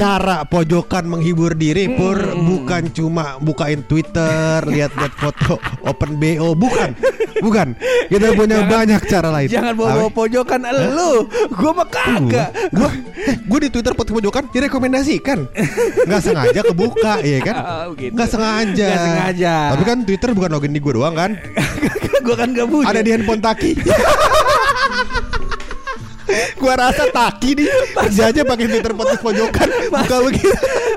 Cara pojokan menghibur diri pur bukan cuma bukain Twitter lihat-lihat foto open BO bukan bukan kita punya banyak cara lain Jangan bawa-bawa pojokan lu. Gua mah kagak. gue gue di Twitter podcast pojokan direkomendasikan nggak sengaja kebuka ya kan Oh, gitu. nggak sengaja Nggak sengaja. tapi kan Twitter bukan login di gue doang kan gua kan gak punya. ada di handphone Taki gua rasa Taki nih kerja aja pakai Twitter podcast pojokan. Buka begitu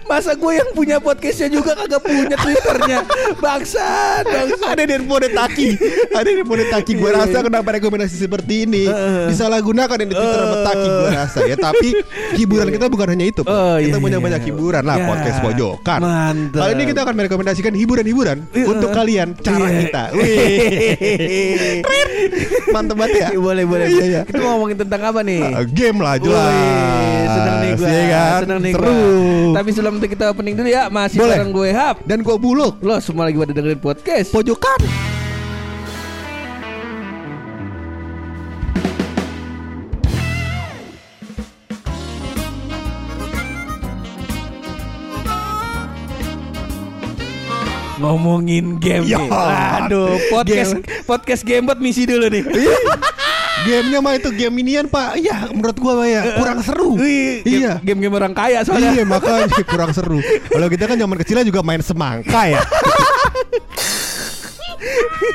Masa gue yang punya podcastnya juga kagak punya Twitternya? Bangsat Bangsat. Ada di handphone Taki. Ada di handphone Taki. Gue Iya, rasa iya. kenapa rekomendasi seperti ini? Disalahgunakan di Twitter sama Taki gue rasa ya. Tapi hiburan kita bukan hanya itu. Oh, kita iya, punya iya. banyak hiburan lah podcast pojokan. Mantap. kali ini kita akan merekomendasikan hiburan-hiburan Iya. untuk kalian cara Iya. kita. Wih. mantep banget ya. Iya, boleh boleh. Iya, iya. Kita ngomongin tentang apa nih? Ah, game lah jelas seneng nih gue Iya kan? Seneng nih seru. Gua. Tapi sebelum itu kita opening dulu ya Masih Boleh. bareng gue Hap. Dan gue buluk Lo semua lagi pada dengerin podcast. Pojokan. Ngomongin game Ya, nih. Aduh podcast Podcast Gamebot misi dulu nih Gamenya mah itu game inian pak. Iya menurut gua Pak, ya. Kurang seru. Wih, Iya. game- Game-game orang kaya soalnya. Iya makanya kurang seru. Kalau kita kan zaman kecilnya juga main semangka ya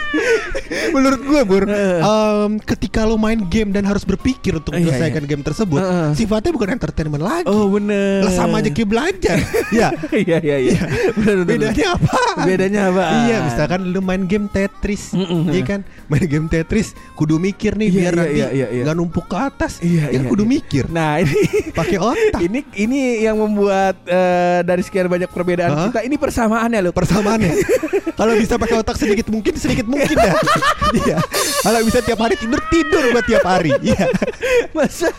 Menurut gue Bur em, Ketika lo main game dan harus berpikir Untuk Iya, menyelesaikan game tersebut Heeh. Sifatnya bukan entertainment lagi Oh bener Lah sama aja kayak belajar Ya Iya iya iya Bener, bener. Bedanya apa? Bedanya apa? Iya misalkan lu main game Tetris. Iya kan Main game Tetris Kudu mikir nih Iya, Biar iya, nanti iya, iya, iya. nggak numpuk ke atas Iya, Ya iya, kudu iya. mikir Nah ini Pakai otak ini ini yang membuat eh, dari sekian banyak perbedaan Hah? kita ini persamaannya loh. persamaannya. Kalau bisa pakai otak sedikit mungkin sedikit mungkin ya. Iya. Kalau bisa tiap hari tidur tidur buat tiap hari. Iya. Masa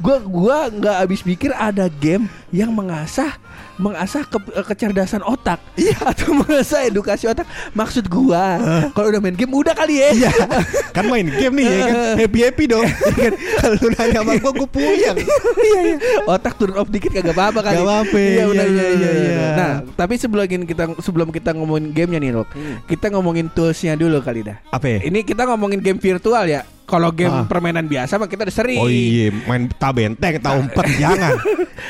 gua gua nggak habis pikir ada game yang mengasah mengasah ke- kecerdasan otak iya atau mengasah edukasi otak maksud gua kalau udah main game udah kali ya Iya. Kan main game nih ya kan. Happy happy dong. Iya kan? Kalau lu nanya sama gua gua puyeng. iya iya otak turun off dikit kagak apa-apa kali Gak apa-apa. iya Iya, iya, iya. benar. nah tapi sebelum kita sebelum kita ngomongin gamenya nih Rok kita ngomongin toolsnya dulu kali dah Apa ya? ini kita ngomongin game virtual ya kalau game Ah. permainan biasa mah kita udah sering Oh iya, main tabenteng, tak umpet jangan.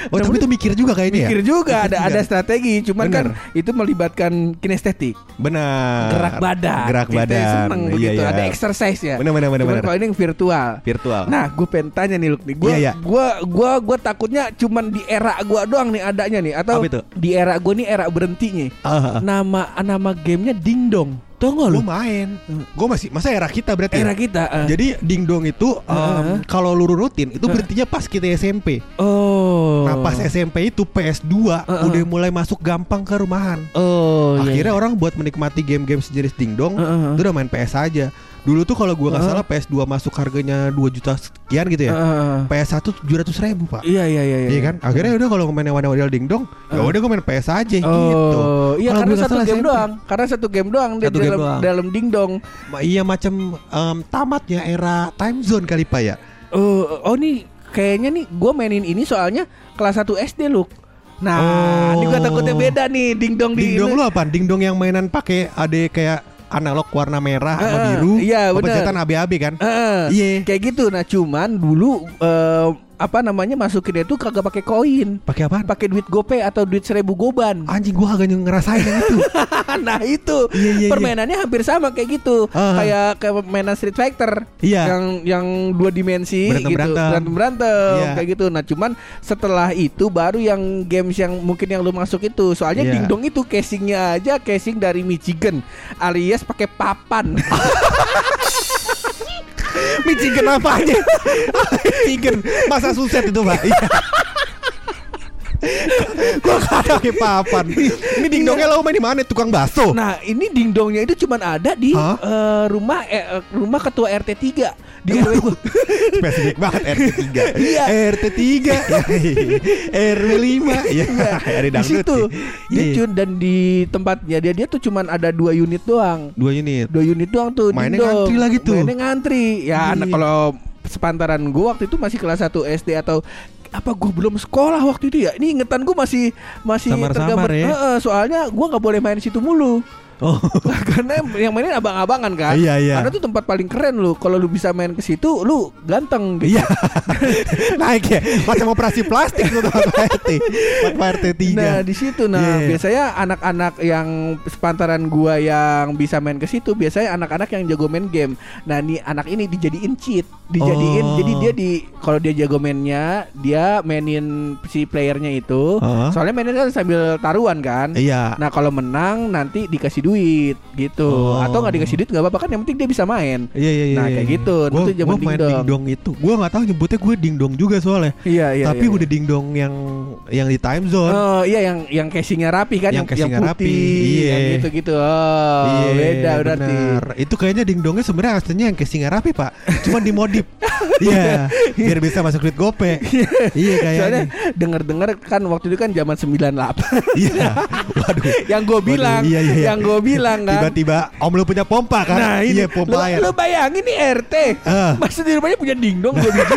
Oh, tapi itu mikir juga kayaknya mikir ya. juga ada Mikir ada strategi cuman Bener. kan itu melibatkan kinestetik Benar. gerak badan Gerak Kita badan. seneng Iya, begitu iya. ada exercise ya Cuman bener. kalau ini virtual Virtual. Nah, gue pengen tanya nih, Luk nih. Gue, Iya, iya. gua, gua, gua takutnya cuman di era gua doang nih adanya nih, atau di era gue nih era berhentinya. Ah, ah. Nama nama gamenya Ding Dong. Tau gak lu? Gue main. Gue masih masa era kita berarti. ya? Era kita. eh. Jadi dingdong itu em, Heeh. kalau lu rutin itu berhentinya pas kita SMP. oh. Nah pas SMP itu PS2 Heeh. udah mulai masuk gampang ke rumahan. Oh. iya, Akhirnya iya. orang buat menikmati game-game sejenis dingdong Heeh. itu udah main PS aja. Dulu tuh kalau gua nggak Heeh. salah PS2 masuk harganya 2 juta sekian gitu ya. Heeh. PS1 700 ribu pak. Iya iya iya. Iya kan? Akhirnya udah kalau main wadah-wadah dingdong, ya Heeh. udah gua main PS aja gitu. Oh, iya Kalau karena satu game SMP. doang. Karena satu game doang di Satu game dalam doang. dalam Ding Dong. Ma- Iya macam em, tamatnya era time zone kali pak ya. Oh, oh nih kayaknya nih gue mainin ini soalnya kelas 1 SD lu. Nah, Oh. ini gue takutnya beda nih Ding Dong di Dingdong lu apa? Dingdong yang mainan pakai ada kayak analog warna merah sama Heeh, biru. iya, bener. pencetan AB-AB kan? Iya. Kayak gitu. Nah, cuman dulu eh, apa namanya masukin itu kagak pakai koin. Pakai apaan? Pakai duit GoPay atau duit seribu goban. Anjing gua kagak ngerasain yang itu. nah, itu. Iya, iya, iya. Permainannya hampir sama kayak gitu. Ah. Kayak kayak mainan Street Fighter. Iya. Yang yang dua dimensi Berantem- gitu. berantem. Berantem berantem Iya. kayak gitu. Nah, cuman setelah itu baru yang games yang mungkin yang lu masuk itu. Soalnya Iya. Dingdong itu casingnya aja casing dari Michigan alias pakai papan. Michigan apa aja? Michigan masa suset itu pak? Iya. Gua kata pakai papan. Ini dingdongnya lo main di mana? Tukang bakso. Nah, ini dingdongnya itu cuman ada di Hah? eh, rumah eh, rumah ketua RT 3 di RW gua. Spesifik banget RT 3 Iya. RT 3 RW 5 Ya ada di dangdut situ. sih. Dia Iya. cun dan di tempatnya dia dia tuh cuman ada dua unit doang. Dua unit Dua unit doang tuh Mainnya dingdong. ngantri lagi tuh. Mainnya ngantri. Ya Iya. anak kalau sepantaran gua waktu itu masih kelas 1 SD atau apa gua belum sekolah waktu itu ya. Ini ingetan gua masih masih tergambar. ya. Heeh, soalnya gua nggak boleh main situ mulu. Oh Karena yang mainin abang-abangan kan. Iya, iya. Karena tuh tempat paling keren lu. Kalau lu bisa main ke situ, lu ganteng gitu. Iya Naik ya Macam operasi plastik tuh Pak RT Pak RT 3 Nah di situ nah iya. biasanya anak-anak yang sepantaran gua yang bisa main ke situ biasanya anak-anak yang jago main game. Nah nih anak ini dijadiin cheat, dijadiin Oh. jadi dia di kalau dia jago mainnya dia mainin si playernya itu. Heeh. Soalnya mainnya kan sambil taruhan kan. Iya Nah kalau menang nanti dikasih duit gitu Oh. atau nggak dikasih duit nggak apa-apa kan yang penting dia bisa main. Iya iya iya. Nah, iya, kayak iya. gitu. Gua, Itu zaman main dingdong. dingdong itu. Gua nggak tahu nyebutnya gue dingdong juga soalnya. Iya iya. Tapi iya, udah dingdong yang yang di time zone. Oh iya yang yang casingnya rapi kan Yang casingnya putih, rapi, iya. yang gitu-gitu. Oh Iya, beda berarti. Itu kayaknya dingdongnya sebenarnya aslinya yang casingnya rapi pak. Cuman dimodif. Iya. Biar bisa masuk duit gope. iya Soalnya kayaknya. denger-dengar kan waktu itu kan zaman 98 Iya. Waduh. Yang gue Waduh, bilang iya, iya, iya. Yang gue bilang kan Tiba-tiba om lu punya pompa kan? Nah ini Iya pompa lu, air. lu bayangin nih RT Ah. Masa di rumahnya punya dingdong dua biji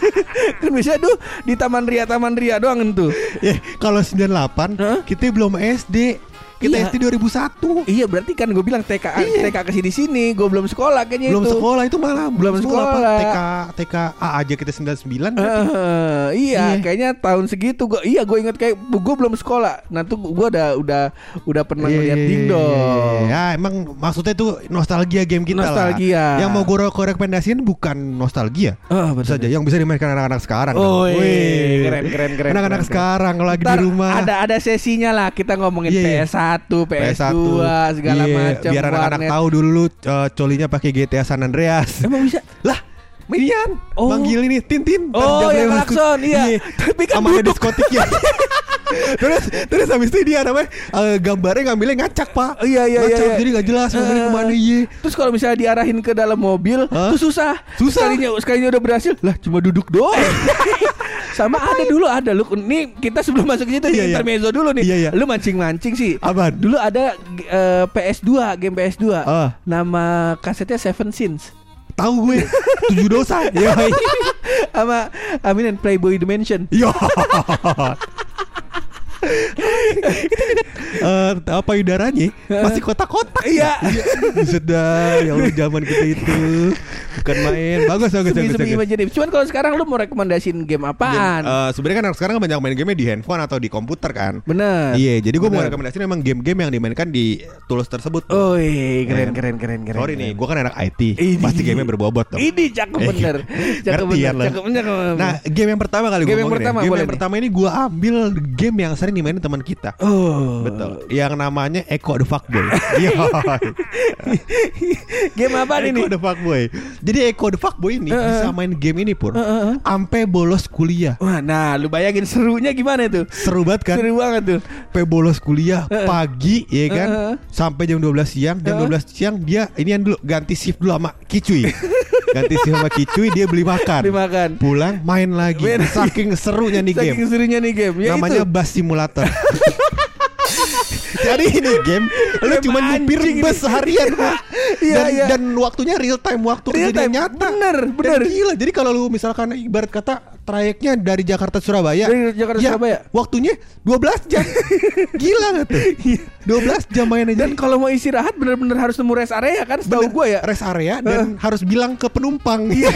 Kan biasanya tuh Di Taman Ria Taman Ria doang tuh Eh, kalau 98 Hah? kita belum SD. Kita Iya. SD 2001. Iya berarti kan gue bilang TK Iya. TK ke sini sini Gue belum sekolah kayaknya belum itu sekolah itu malah Belum sekolah. Pak. TK TK A aja kita 99 berarti. Eh, iya, Iya. kayaknya tahun segitu gua iya gue inget kayak gue belum sekolah. Nah tuh gue udah udah udah pernah Iya, ngeliat iya, dingdong. iya. Ya emang maksudnya itu nostalgia game kita Nostalgia. lah. Yang mau gue rekomendasiin bukan nostalgia. Oh, betul. saja yang bisa dimainkan anak-anak sekarang. Oh, iya. Wih. keren keren keren. Anak-anak sekarang kalau lagi di Ntar rumah. ada ada sesinya lah kita ngomongin Iya, iya. PS1, PS2, PS1 segala Iya, macam. Biar anak-anak tahu dulu uh, colinya pakai GTA San Andreas. Emang bisa? lah, Minian Oh. manggil ini Tintin. Oh, yang klakson, iya. Tapi kan Sama ada duduk. terus terus habis itu dia namanya eh, gambarnya ngambilnya ngacak pak Iya, iya, iya, ngacak, iya. jadi nggak jelas ngambilnya Eh, ke mana iya Terus kalau misalnya diarahin ke dalam mobil, Hah? tuh susah. Susah. Sekalinya sekalinya udah berhasil, lah cuma duduk doang. Sama ada dulu ada lu nih kita sebelum masuk ke situ Iya, iya. intermezzo dulu nih. Iya, iya. Lu mancing-mancing sih. Apaan? Dulu ada eh, PS2, game PS2. Ah. Nama kasetnya Seven Sins. tahu gue tujuh dosa ya Sama Amin and Playboy Dimension. Yo. itu dekat Eh, apa udaranya masih kotak-kotak Iya. Buset dah ya Allah zaman kita itu bukan main bagus bagus bagus, Semi-semi bagus. imajinatif. Cuman kalau sekarang lu mau rekomendasiin game apaan? Game, eh, sebenarnya kan anak sekarang banyak main game di handphone atau di komputer kan Bener. Iya, jadi gue mau rekomendasiin memang game-game yang dimainkan di tools tersebut. Oh, iya, keren, Eh, keren, keren, keren. Sorry keren. nih, gue kan anak IT, Ini. pasti gamenya berbobot dong. Ini cakep bener. Cakep bener. kan lo? Cakep bener. Nah, game yang pertama kali Game gue yang ngomongin ya. pertama, Game yang pertama ini gue ambil game yang sering dimainin teman kita. Oh. Betul. Yang namanya Echo the Fuckboy. Iya. game apa ini? Echo the Fuckboy. Jadi Echo the Fuckboy ini Eh, eh. bisa main game ini pun Eh, eh, eh. sampai bolos kuliah. Wah, nah lu bayangin serunya gimana tuh? Seru banget kan? Seru banget tuh. Sampai bolos kuliah pagi ya kan Eh, eh. sampai jam 12 siang. Jam Eh. 12 siang dia inian dulu ganti shift dulu sama Kicuy. ganti shift sama Kicuy dia beli makan. Beli makan. Pulang main lagi. Main lagi. Saking serunya nih game. Saking serunya nih game. Ya namanya itu. bus simulator. Jadi ini game lu cuma nyupir bus Pak. Iya, dan, iya. dan waktunya real time waktu Real kejadian time. nyata. Bener, Dan bener. gila. Jadi kalau lu misalkan ibarat kata trayeknya dari Jakarta Surabaya. Dari Jakarta ya, Surabaya. Waktunya 12 jam. gila gak tuh? 12 jam main aja. Iya. Dan kalau mau istirahat bener-bener harus nemu rest area kan setahu gua ya. rest area dan harus bilang ke penumpang. Iya.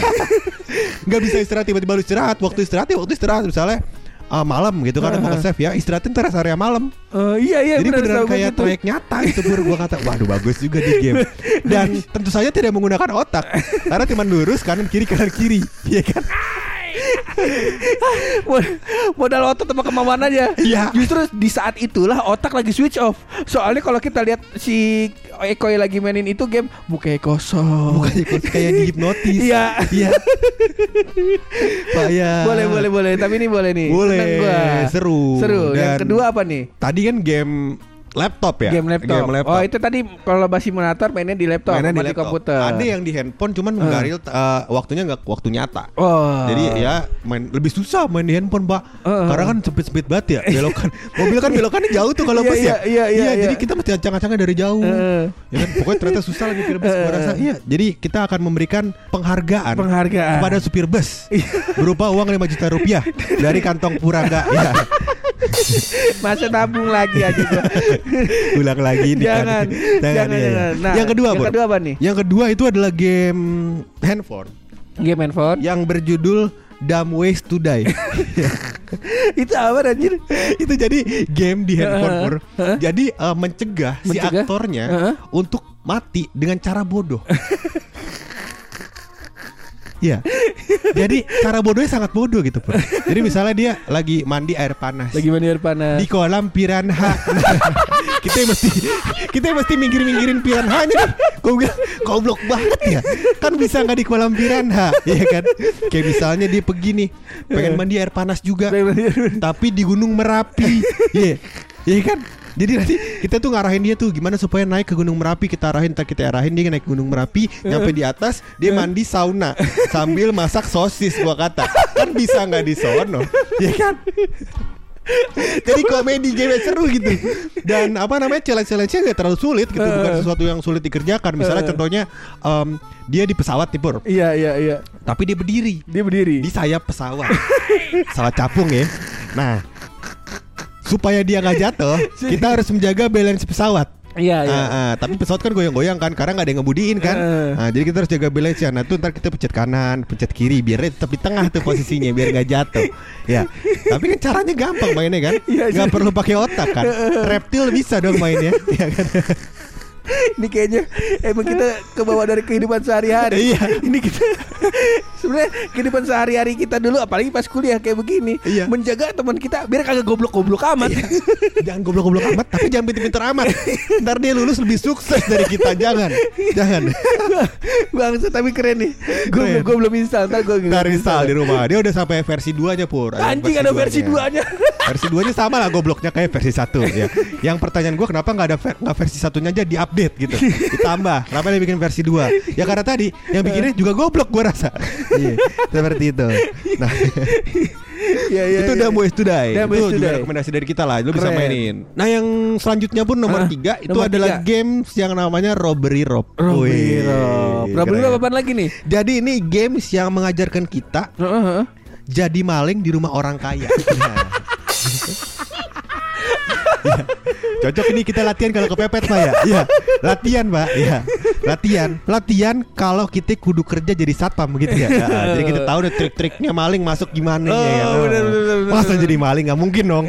Nggak bisa istirahat tiba-tiba lu istirahat. Waktu istirahat ya waktu istirahat misalnya ah, malam gitu kan mau Uh-huh. nge-save ya istirahatin rest area malam. Eh, iya iya Jadi bener, beneran kayak gitu. trayek nyata itu Pur Gua kata waduh bagus juga di game Dan tentu saja tidak menggunakan otak Karena cuma lurus kanan kiri kanan kiri Iya kan modal otot sama kemauan aja. Iya. Justru di saat itulah otak lagi switch off. Soalnya kalau kita lihat si Eko lagi mainin itu game mukanya kosong. Bukannya kok kayak dihipnotis. Iya. Iya. Pak ya. Boleh boleh boleh. Tapi ini boleh nih. Boleh. Seru. Seru. Yang Dan- kedua apa nih? Tadi kan game laptop ya. Game laptop. Game laptop. Oh itu tadi kalau bahas simulator mainnya di laptop, Mainnya di di laptop. komputer. Ada yang di handphone cuman nggak real eh, waktunya nggak waktu nyata. Oh. Jadi ya main lebih susah main di handphone, Pak. Heeh. Karena kan sempit-sempit banget ya belokan. Mobil kan belokannya jauh tuh kalau Iya, bus iya, ya. iya, iya, iya. jadi kita mesti acang-acangnya dari jauh. Heeh. Ya kan pokoknya ternyata susah lagi supir bus gua rasa. Iya, jadi kita akan memberikan penghargaan Penghargaan. kepada supir bus berupa uang 5 juta rupiah dari kantong Purangga. ya. Masa nabung lagi aja gua. Ulang lagi nih. jangan, jangan, iya, iya. jangan. Nah, yang kedua, yang kedua apa nih? Yang kedua itu adalah game handphone Game handphone. yang berjudul Dumb Ways to Die. itu apa anjir? itu jadi game di handphone Pur. Heeh. Jadi eh, mencegah, si Mencegah? aktornya Heeh. untuk mati dengan cara bodoh. Ya, jadi cara bodohnya sangat bodoh gitu Pur. Jadi misalnya dia lagi mandi air panas Lagi mandi air panas. di kolam piranha. kita yang mesti kita mesti minggir-minggirin piranhanya nih. Gue bilang goblok banget ya. Kan bisa nggak di kolam piranha, ya kan? Kayak misalnya dia pergi nih, pengen mandi air panas juga tapi di Gunung Merapi. Iya. Iya kan? Jadi nanti kita tuh ngarahin dia tuh gimana supaya naik ke Gunung Merapi kita arahin ntar kita arahin dia naik ke Gunung Merapi nyampe di atas dia mandi sauna sambil masak sosis gua kata. Kan bisa nggak di sono? Ya kan? Jadi komedi game seru gitu. Dan apa namanya challenge-challenge-nya nggak terlalu sulit gitu bukan sesuatu yang sulit dikerjakan. Misalnya contohnya em, dia di pesawat nih Pur. Iya iya iya. tapi dia berdiri. Dia berdiri. di sayap pesawat. pesawat capung ya. Nah, supaya dia nggak jatuh, kita harus menjaga balance pesawat. Iya iya. Ah, tapi pesawat kan goyang-goyang kan karena nggak ada yang ngebudiin kan. Eh. Nah, jadi kita harus jaga balance ya. Nah, tuh ntar kita pencet kanan, pencet kiri biar dia tetap di tengah tuh posisinya biar nggak jatuh. Ya. Tapi kan caranya gampang mainnya kan. Iya, Nggak sih. perlu pakai otak kan. Reptil bisa dong mainnya. ya kan. Ini kayaknya emang kita kebawa dari kehidupan sehari-hari. Iya. Ini kita sebenarnya kehidupan sehari-hari kita dulu apalagi pas kuliah kayak begini. Iya. Menjaga teman kita biar kagak goblok-goblok amat. jangan goblok-goblok amat, tapi jangan pinter-pinter amat. Ntar dia lulus lebih sukses dari kita. Jangan. Jangan. Bangsa tapi keren nih. Gue gue belum install, ntar gue Ntar install di rumah Dia udah sampai versi 2 nya Pur Anjing ada versi 2-nya. Versi 2 nya sama lah gobloknya kayak versi 1 ya. Yang pertanyaan gua kenapa nggak ada ver- nggak versi satunya aja di-update gitu Ditambah Kenapa dia bikin versi 2 Ya karena tadi Yang bikinnya juga goblok gua rasa Iya Seperti itu Nah Iya iya. itu udah Ways to Die Itu to juga rekomendasi dari kita lah Lu bisa mainin Nah yang selanjutnya pun nomor Ah, 3 Itu nomor adalah tiga. games yang namanya Robbery Rob Robbery Rob. Robbery. Rob apaan lagi nih? Jadi ini games yang mengajarkan kita Heeh, heeh. jadi maling di rumah orang kaya. Ya. Cocok ini kita latihan kalau kepepet Pak ya. Iya, latihan Pak. Iya. Latihan. Latihan kalau kita kudu kerja jadi satpam gitu ya. Ya, jadi kita tahu deh trik-triknya maling masuk gimana ya. Oh, benar, benar, benar, Masa benar. jadi maling nggak mungkin dong.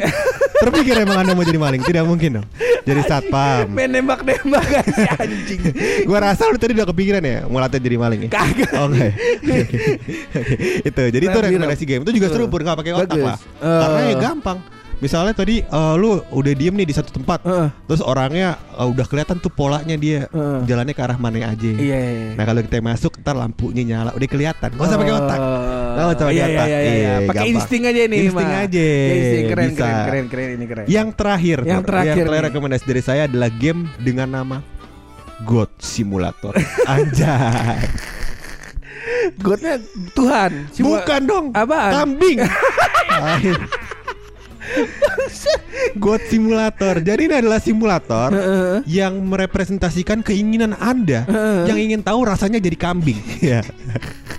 Terpikir emang Anda mau jadi maling? Tidak mungkin dong. Jadi satpam. Main nembak-nembak si anjing. Gua rasa lu tadi udah kepikiran ya mau latihan jadi maling ya. Kagak. Oh, Oke. Oke. Oke. Itu. Jadi itu rekomendasi game. Itu juga seru pur nggak pakai otak Bagus. lah. Eh. Karena ya gampang. Misalnya tadi eh, lu udah diem nih di satu tempat, Heeh. terus orangnya eh, udah kelihatan tuh polanya dia Heeh. jalannya ke arah mana aja. Iya. iya, iya. Nah kalau kita masuk, ntar lampunya nyala, udah kelihatan. Gak usah pakai otak. Usah pakai iya, otak. Iya, iya, iya. Iya, Pakai insting aja nih. Insting Mak. aja. Ya, insting. Keren, Bisa. keren, keren, keren, ini keren. Yang terakhir, Yang terakhir yang terakhir rekomendasi dari saya adalah game dengan nama God Simulator. Anjay. Godnya Tuhan. Cuma- Bukan dong. Apaan? Kambing. God Simulator. Jadi ini adalah simulator Heeh. yang merepresentasikan keinginan Anda Heeh. yang ingin tahu rasanya jadi kambing. Ya.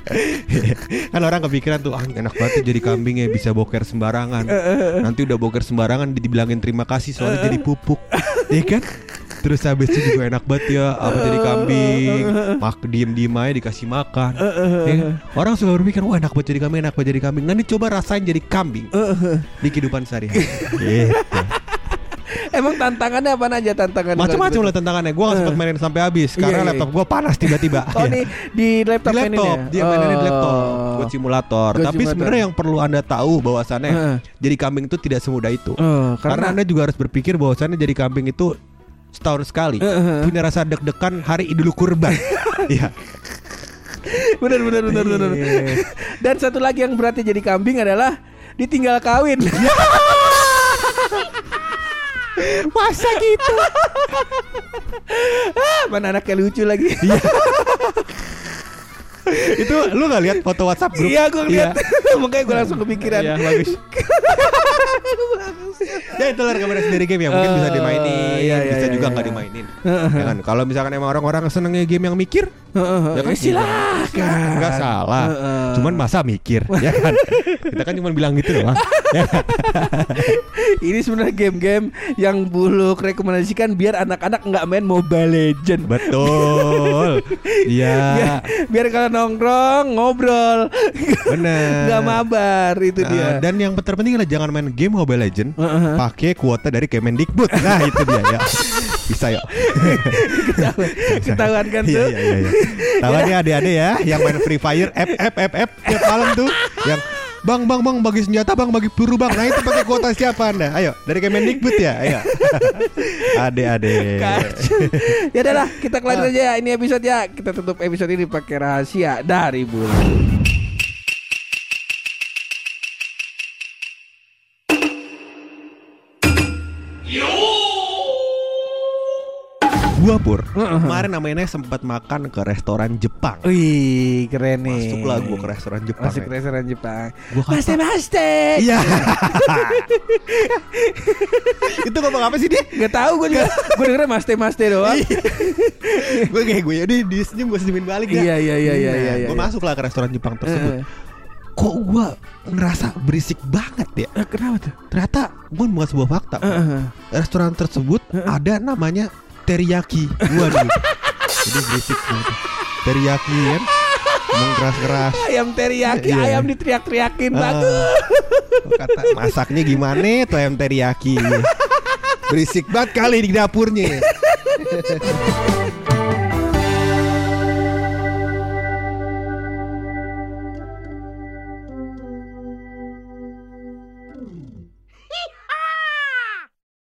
kan orang kepikiran tuh ah enak banget tuh jadi kambing ya bisa boker sembarangan. Nanti udah boker sembarangan dibilangin terima kasih soalnya jadi pupuk. Iya kan? Terus habis itu juga enak banget ya apa jadi kambing mak diem diem aja dikasih makan Ya kan? orang suka berpikir wah enak banget jadi kambing enak banget jadi kambing nanti coba rasain jadi kambing di kehidupan sehari-hari gitu. Emang tantangannya apa aja tantangan? Macam-macam lah tantangannya. Gue gak sempat mainin sampai habis Iya, karena iya. laptop gue panas tiba-tiba. Oh Iya. nih di laptop, di laptop dia mainnya di laptop Oh. buat simulator Buat tapi simulator. sebenarnya yang perlu anda tahu bahwasannya Heeh. jadi kambing itu tidak semudah itu Oh, karena, anda juga harus berpikir bahwasannya jadi kambing itu setahun sekali Heeh. punya rasa deg-degan hari idul kurban Iya benar benar benar benar. Iya. Dan satu lagi yang beratnya jadi kambing adalah ditinggal kawin. masa gitu Ah, Mana anaknya lucu lagi. Iya. itu lu gak lihat foto WhatsApp grup Iya gue lihat. Makanya gue langsung kepikiran. Iya bagus Ya itu lah rekomendasi dari game ya Mungkin bisa Eh, dimainin iya, iya, Bisa iya, juga iya. nggak dimainin Ya kan? Kalau misalkan emang orang-orang senengnya game yang mikir Ya kan silakan. Nggak salah. Cuman masa mikir Ya kan Kita kan cuma bilang gitu doang ya kan? Ini sebenarnya game-game yang buluk rekomendasikan biar anak-anak nggak main Mobile Legend. Betul Iya Biar, biar kalau nongkrong ngobrol Bener nggak mabar itu Nah, dia. dan yang terpenting adalah jangan main game Mobile Legend Heeh. pakai kuota dari Kemendikbud. Nah, itu dia ya. Bisa ya. Ketahuan kan Iya tuh. iya iya. iya. Tahu nih adik-adik ya yang main Free Fire F F F F tiap malam tuh yang Bang, bang, bang, bagi senjata, bang, bagi peluru, bang. Nah itu pakai kuota siapa anda? Ayo, dari Kemendikbud ya, ayo. Adik-adik. Kacau. ya udah lah, kita kelar aja ya ini episode ya. Kita tutup episode ini pakai rahasia dari bulan. Gua pur, kemarin namanya sempat makan ke restoran Jepang. Wih, keren nih. Masuklah gua ke restoran Jepang. Masuk ya. ke restoran Jepang. Gua kata- Maste maste. Iya. itu ngomong apa sih dia? Gak tahu gue juga. gue dengernya maste maste doang. gue kayak gue ya, dia, dia senyum gue senyumin balik ya. Iya, iya, iya, iya, iya, iya. Gue masuk lah ke restoran Jepang Eh, tersebut. Kok gue ngerasa berisik banget ya? eh, kenapa tuh? Ternyata gue bukan sebuah fakta. Eh, eh. Restoran tersebut ada namanya teriyaki. Waduh. Jadi berisik. Teriyaki kan. Ngomong keras-keras. Ayam teriyaki, Iya. ayam diteriak-teriakin Ah. bagus. Kata masaknya gimana tuh ayam teriyaki. Berisik banget kali di dapurnya.